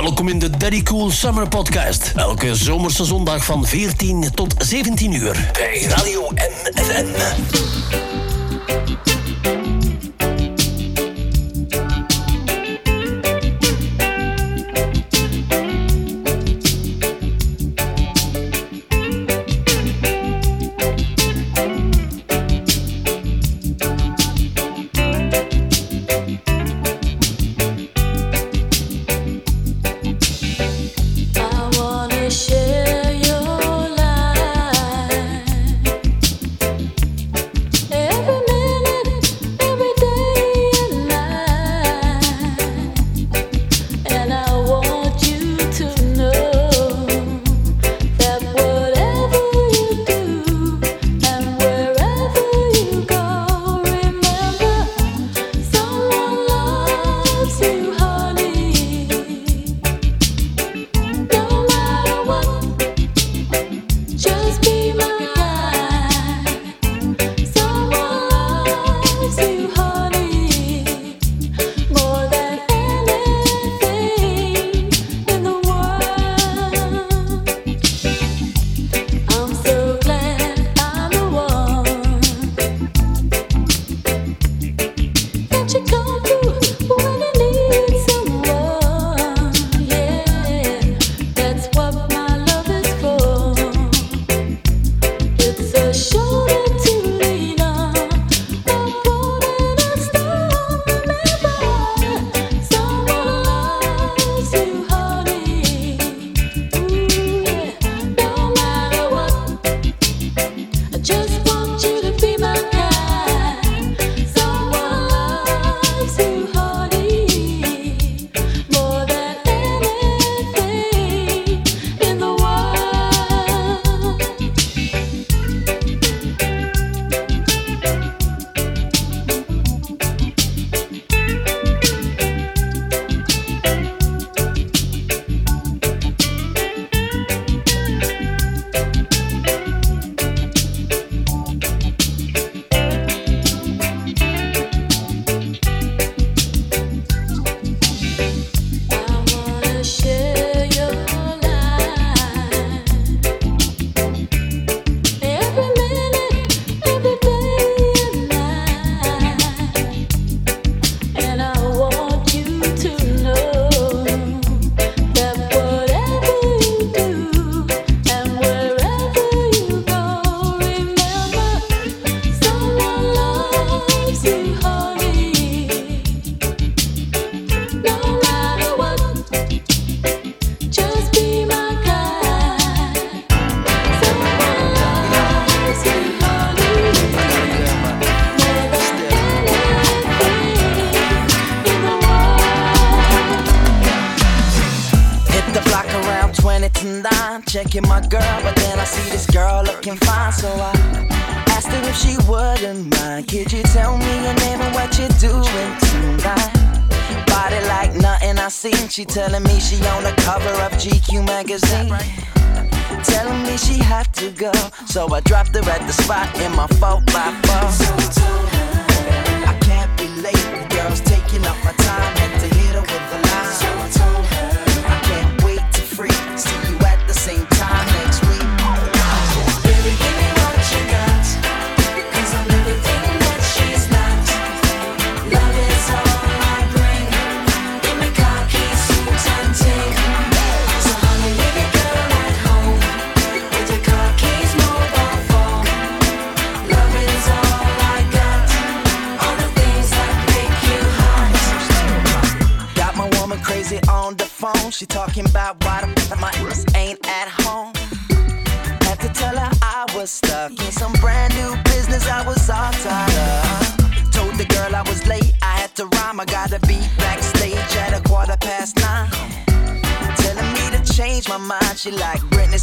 Welkom in de Daddy Cool Summer Podcast. Elke zomerse zondag van 14 tot 17 uur bij Radio NFN. the spot in my 4 by 4 I can't be late, the girl's taking up my time. Had to hit her with a She talking about why the f- my ass ain't at home. Had to tell her I was stuck in some brand new business I was all tied up. Told the girl I was late, I had to rhyme. I gotta be backstage at a quarter past nine. Telling me to change my mind, she like Britney.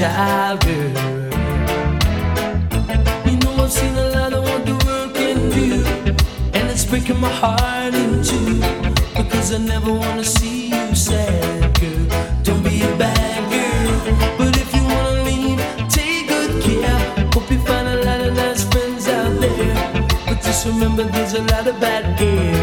childhood. You know I've seen a lot of what the world can do, and it's breaking my heart in two because I never wanna see you sad, girl. Don't be a bad girl, but if you wanna leave, take good care. Hope you find a lot of nice friends out there, but just remember there's a lot of bad girls.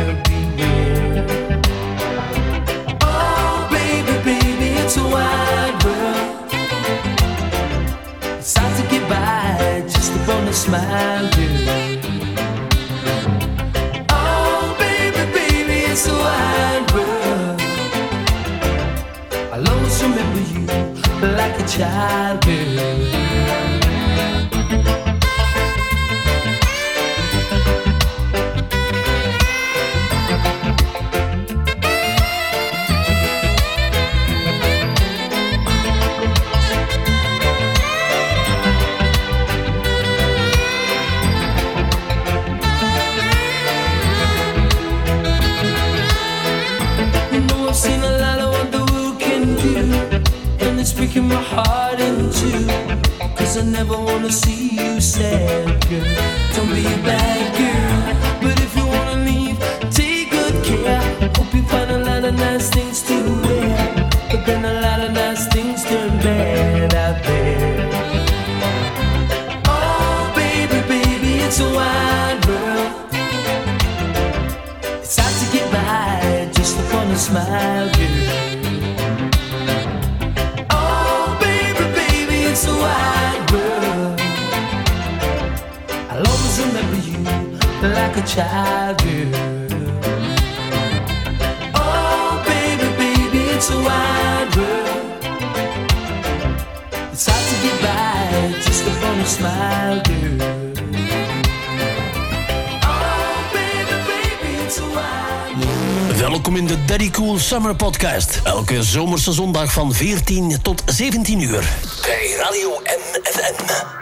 escucharte. child girl. Oh, baby, baby, it's a wide world. It's hard to get by just upon a smile, girl. Oh, Welkom in de Daddy Cool Summer Podcast. Elke zomerse zondag van 14 tot 17 uur. Bij Radio MFM.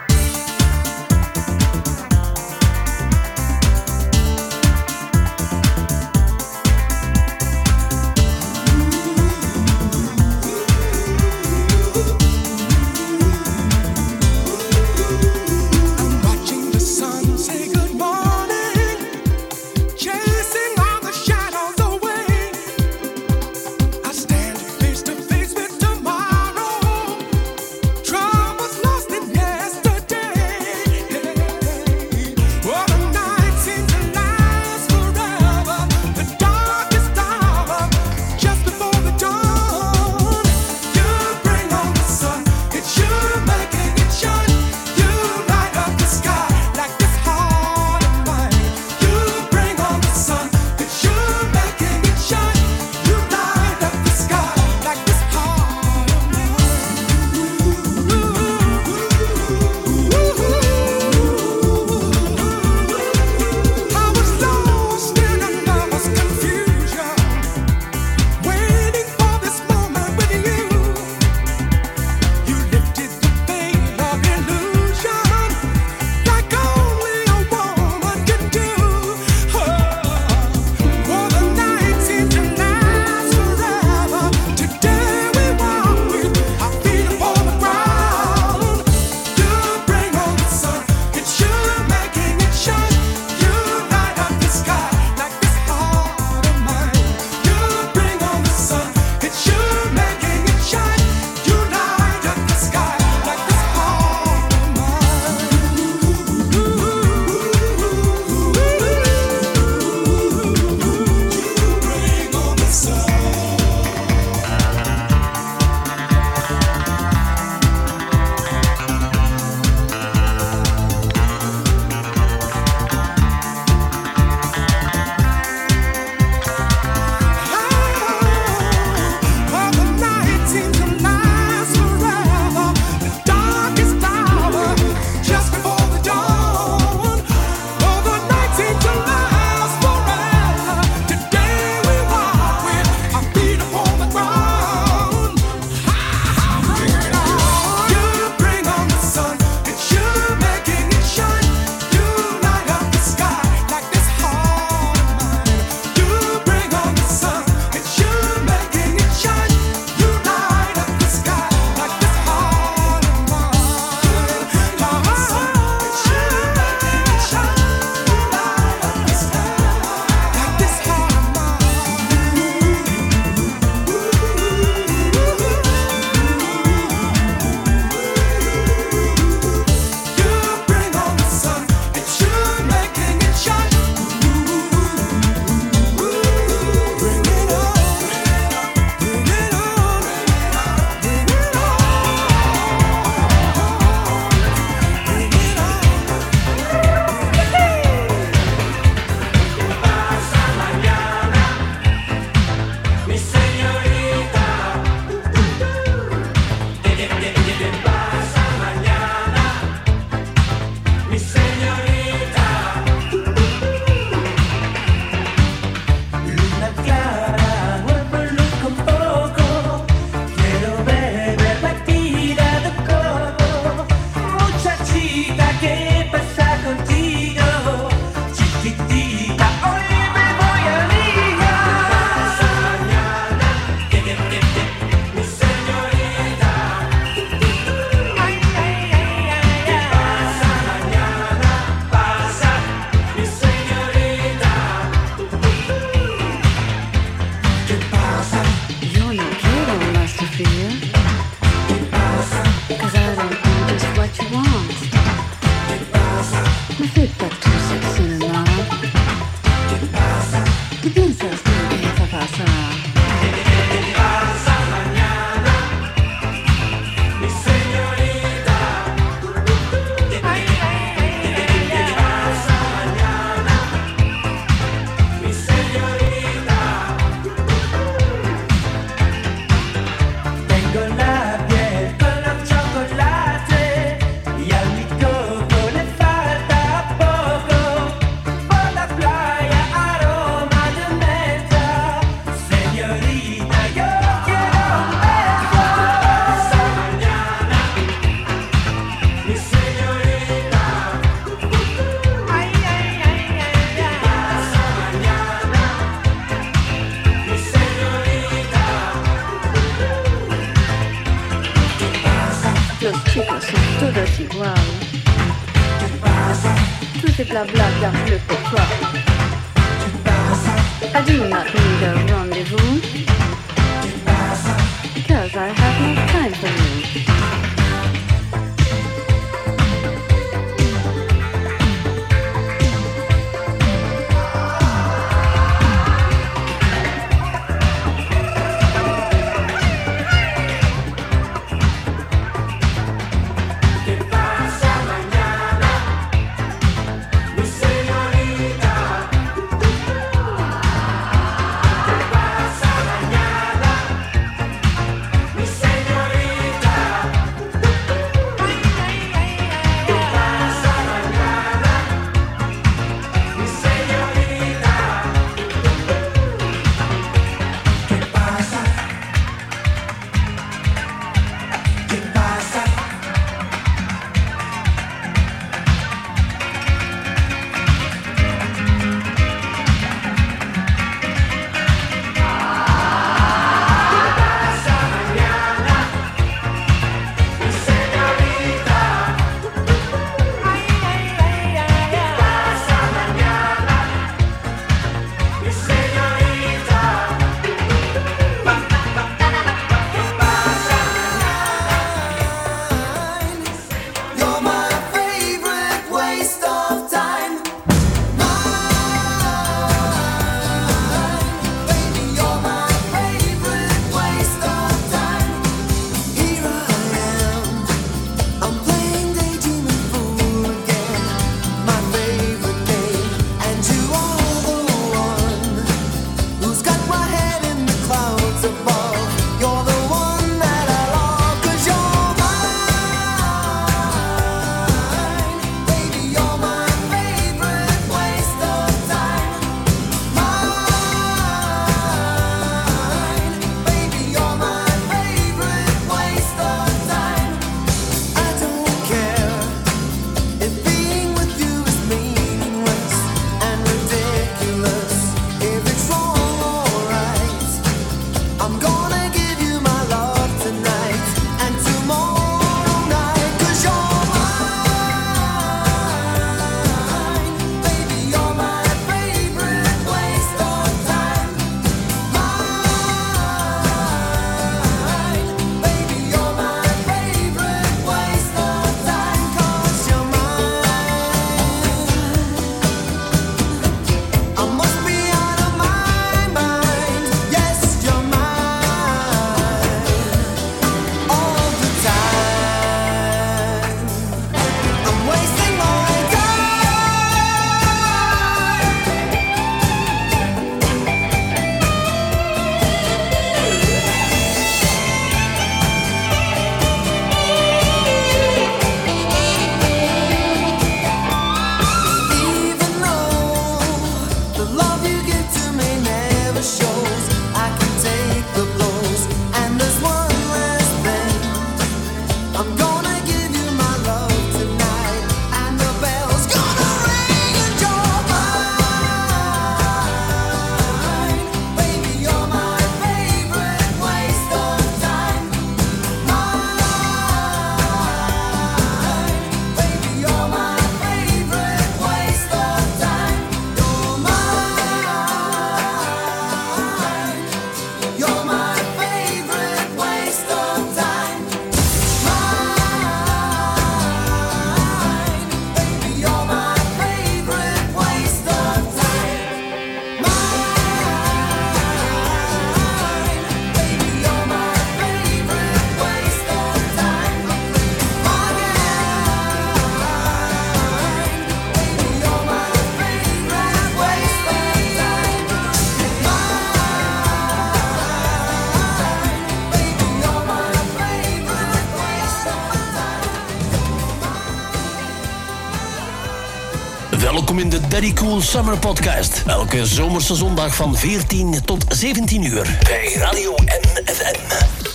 Very Cool Summer Podcast. Elke zomerse zondag van 14 tot 17 uur bij Radio NFM.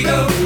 Montego.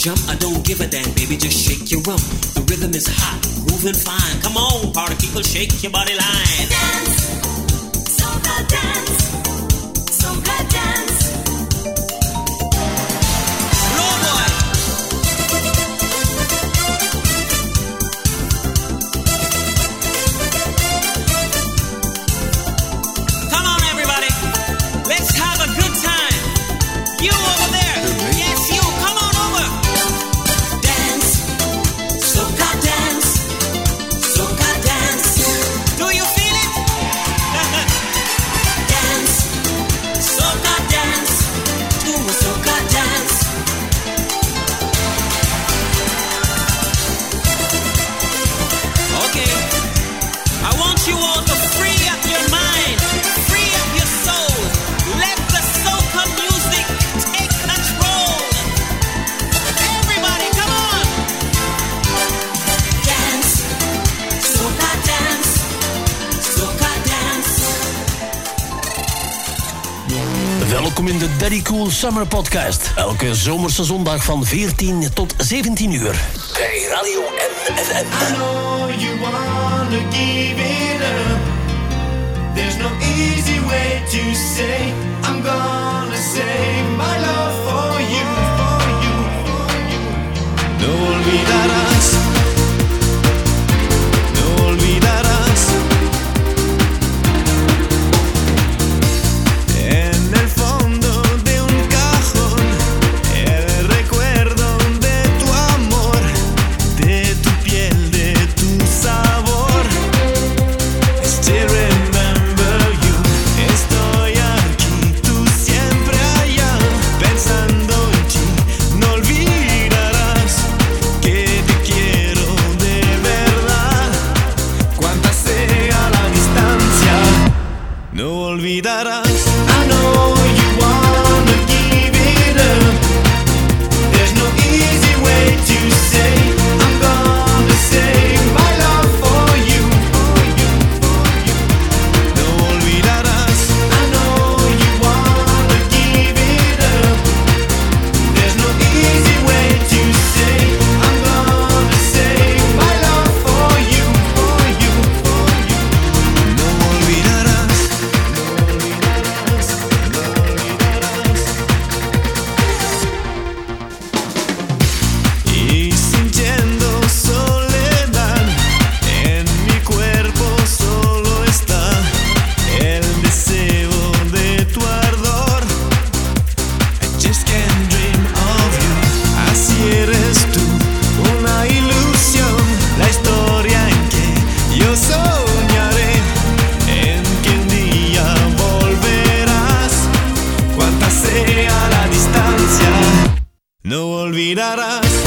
jump, I don't give a damn, baby, just shake your rump. The rhythm is hot, moving fine. Come on, party people, shake your body line. Dance, soca dance. Summer Podcast. Elke zomerse zondag van 14 tot 17 uur. Bij Radio NFN. I know you wanna give it up. There's no easy way to say I'm gonna save No olvidarás.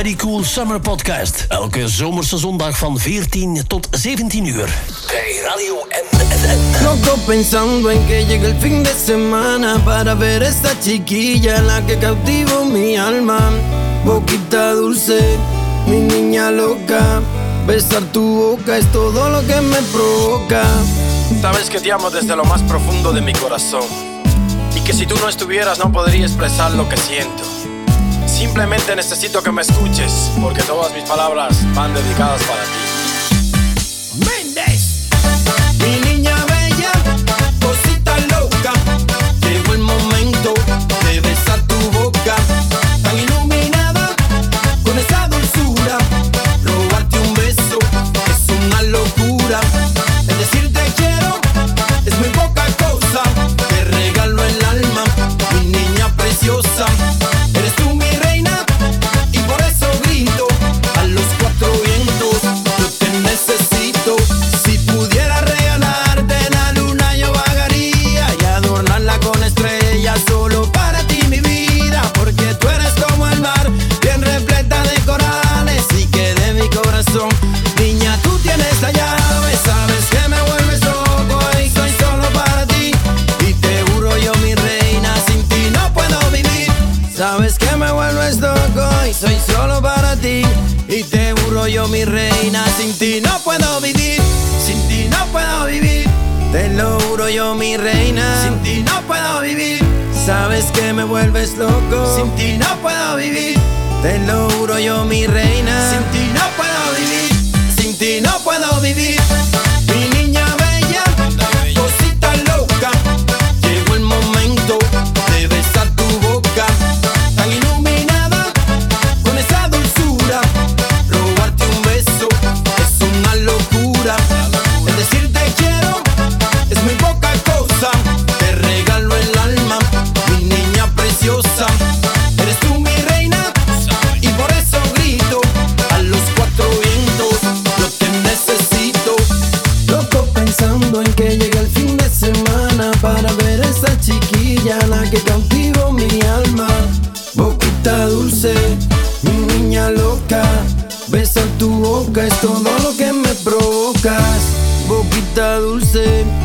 Daddy Cool Summer Podcast. Elke zomerse zondag van 14 tot 17 uur. Bij Radio NNN. Loco pensando en que llegue el fin de semana para ver esta chiquilla la que cautivó mi alma. Boquita dulce, mi niña loca. Besar tu boca es todo lo que me provoca. Sabes que te amo desde lo más profundo de mi corazón. Y que si tú no estuvieras no podría expresar lo que siento. Simplemente necesito que me escuches, porque todas mis palabras van dedicadas para ti.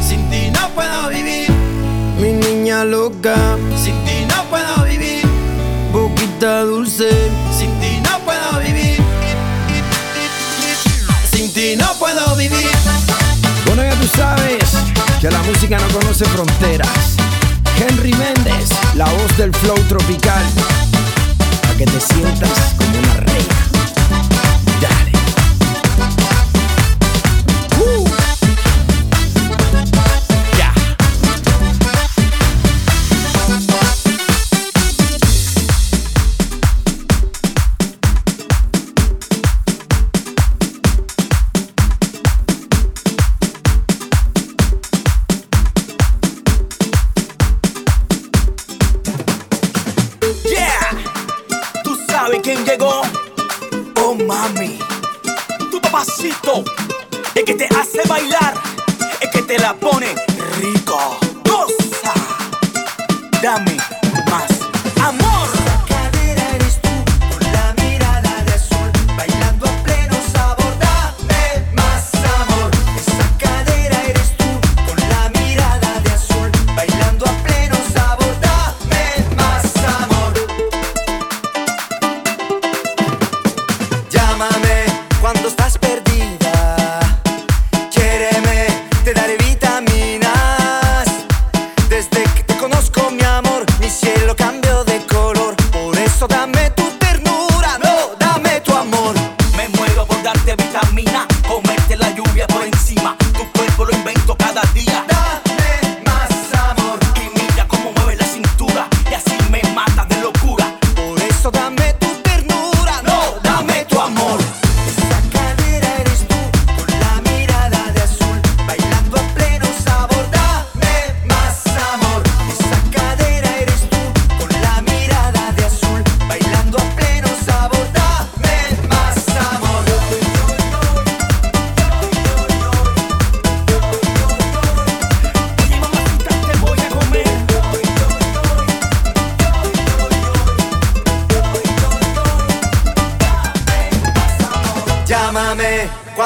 sin ti no puedo vivir. Mi niña loca, sin ti no puedo vivir. Boquita dulce, sin ti no puedo vivir. Sin ti no puedo vivir. Bueno, ya tú sabes que la música no conoce fronteras. Henry Méndez, la voz del flow tropical. Para que te sientas como una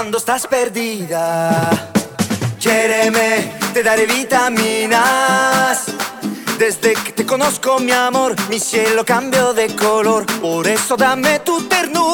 quando estás perdida. Quiéreme, te daré vitaminas. Desde que te conozco, mi amor, mi cielo cambió de color. Por eso dame tu ternura.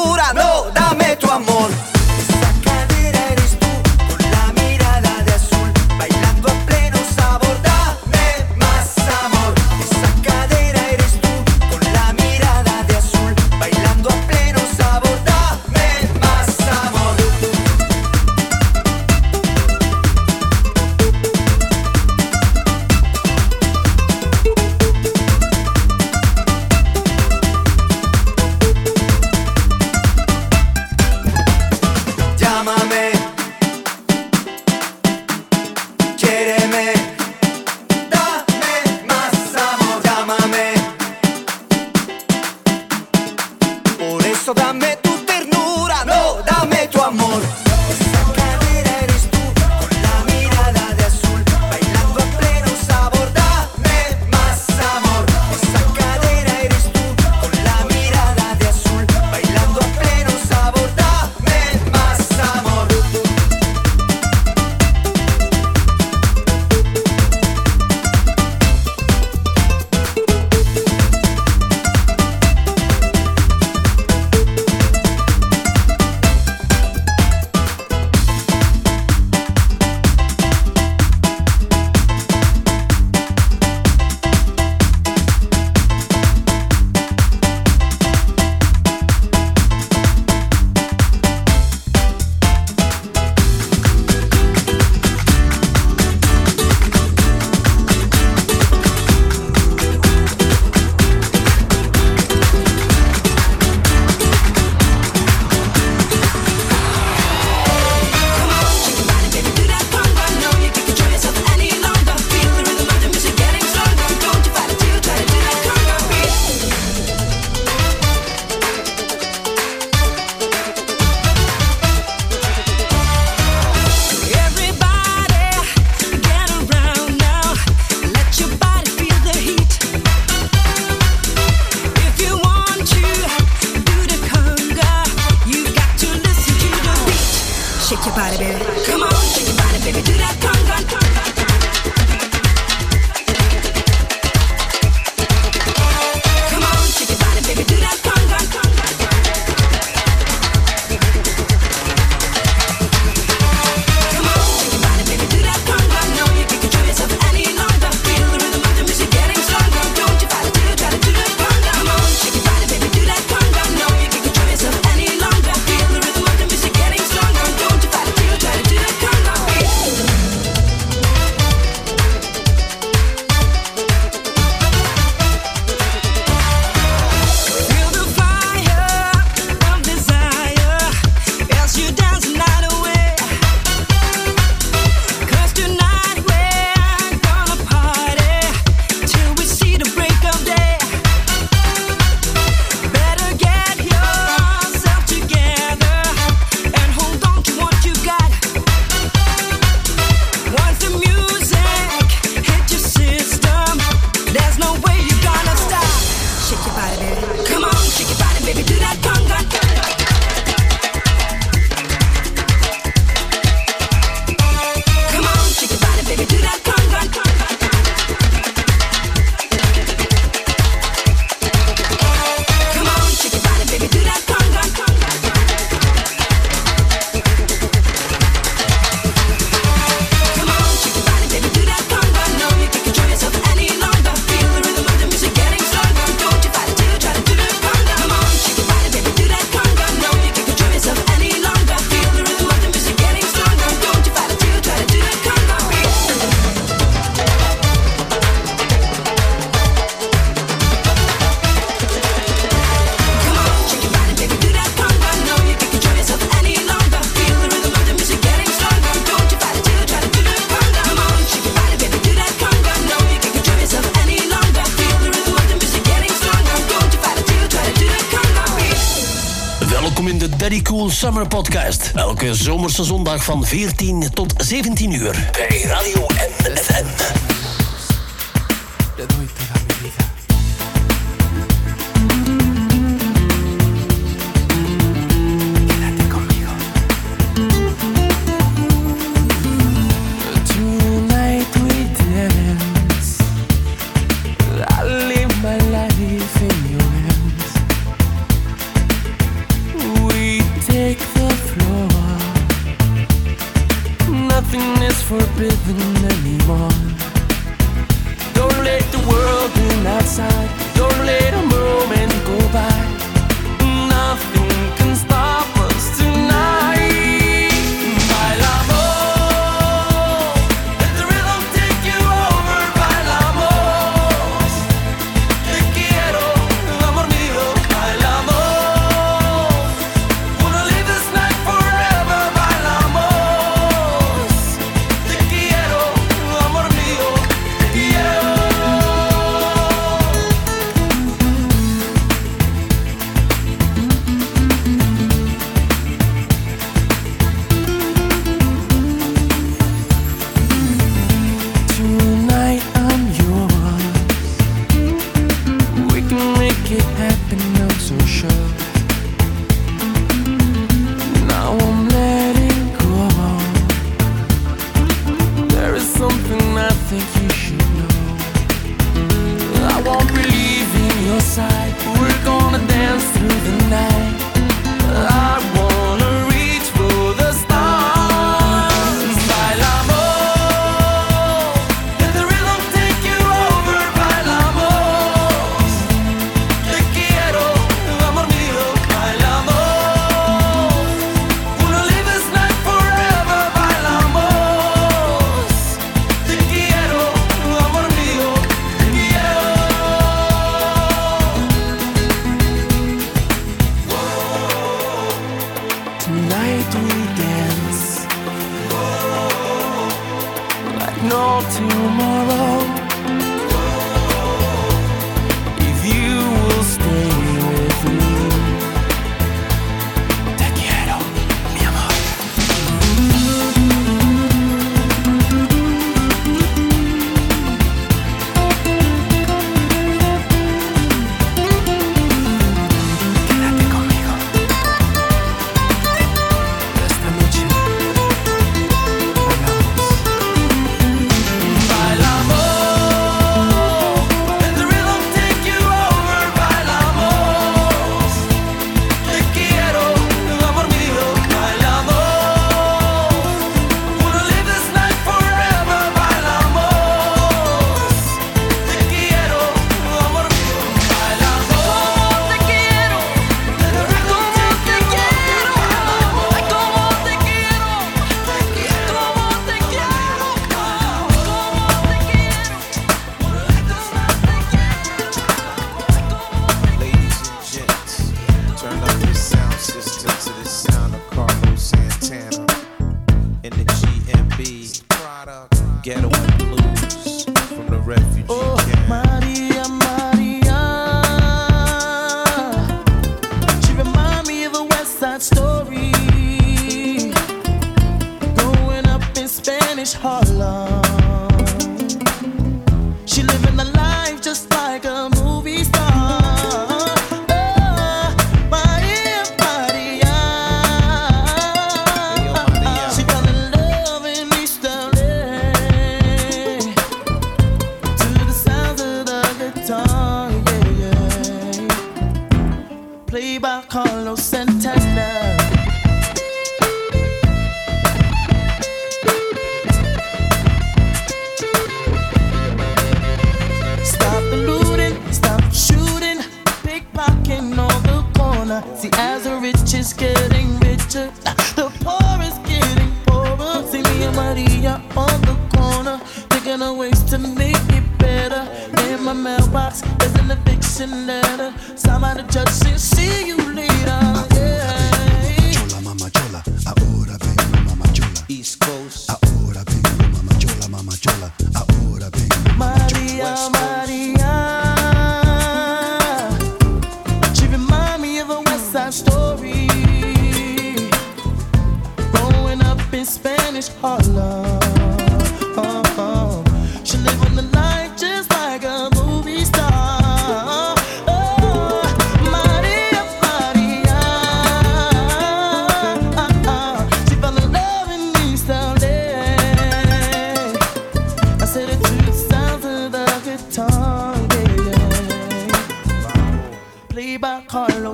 elke zomerse zondag van 14 tot 17 uur bij Radio NFM.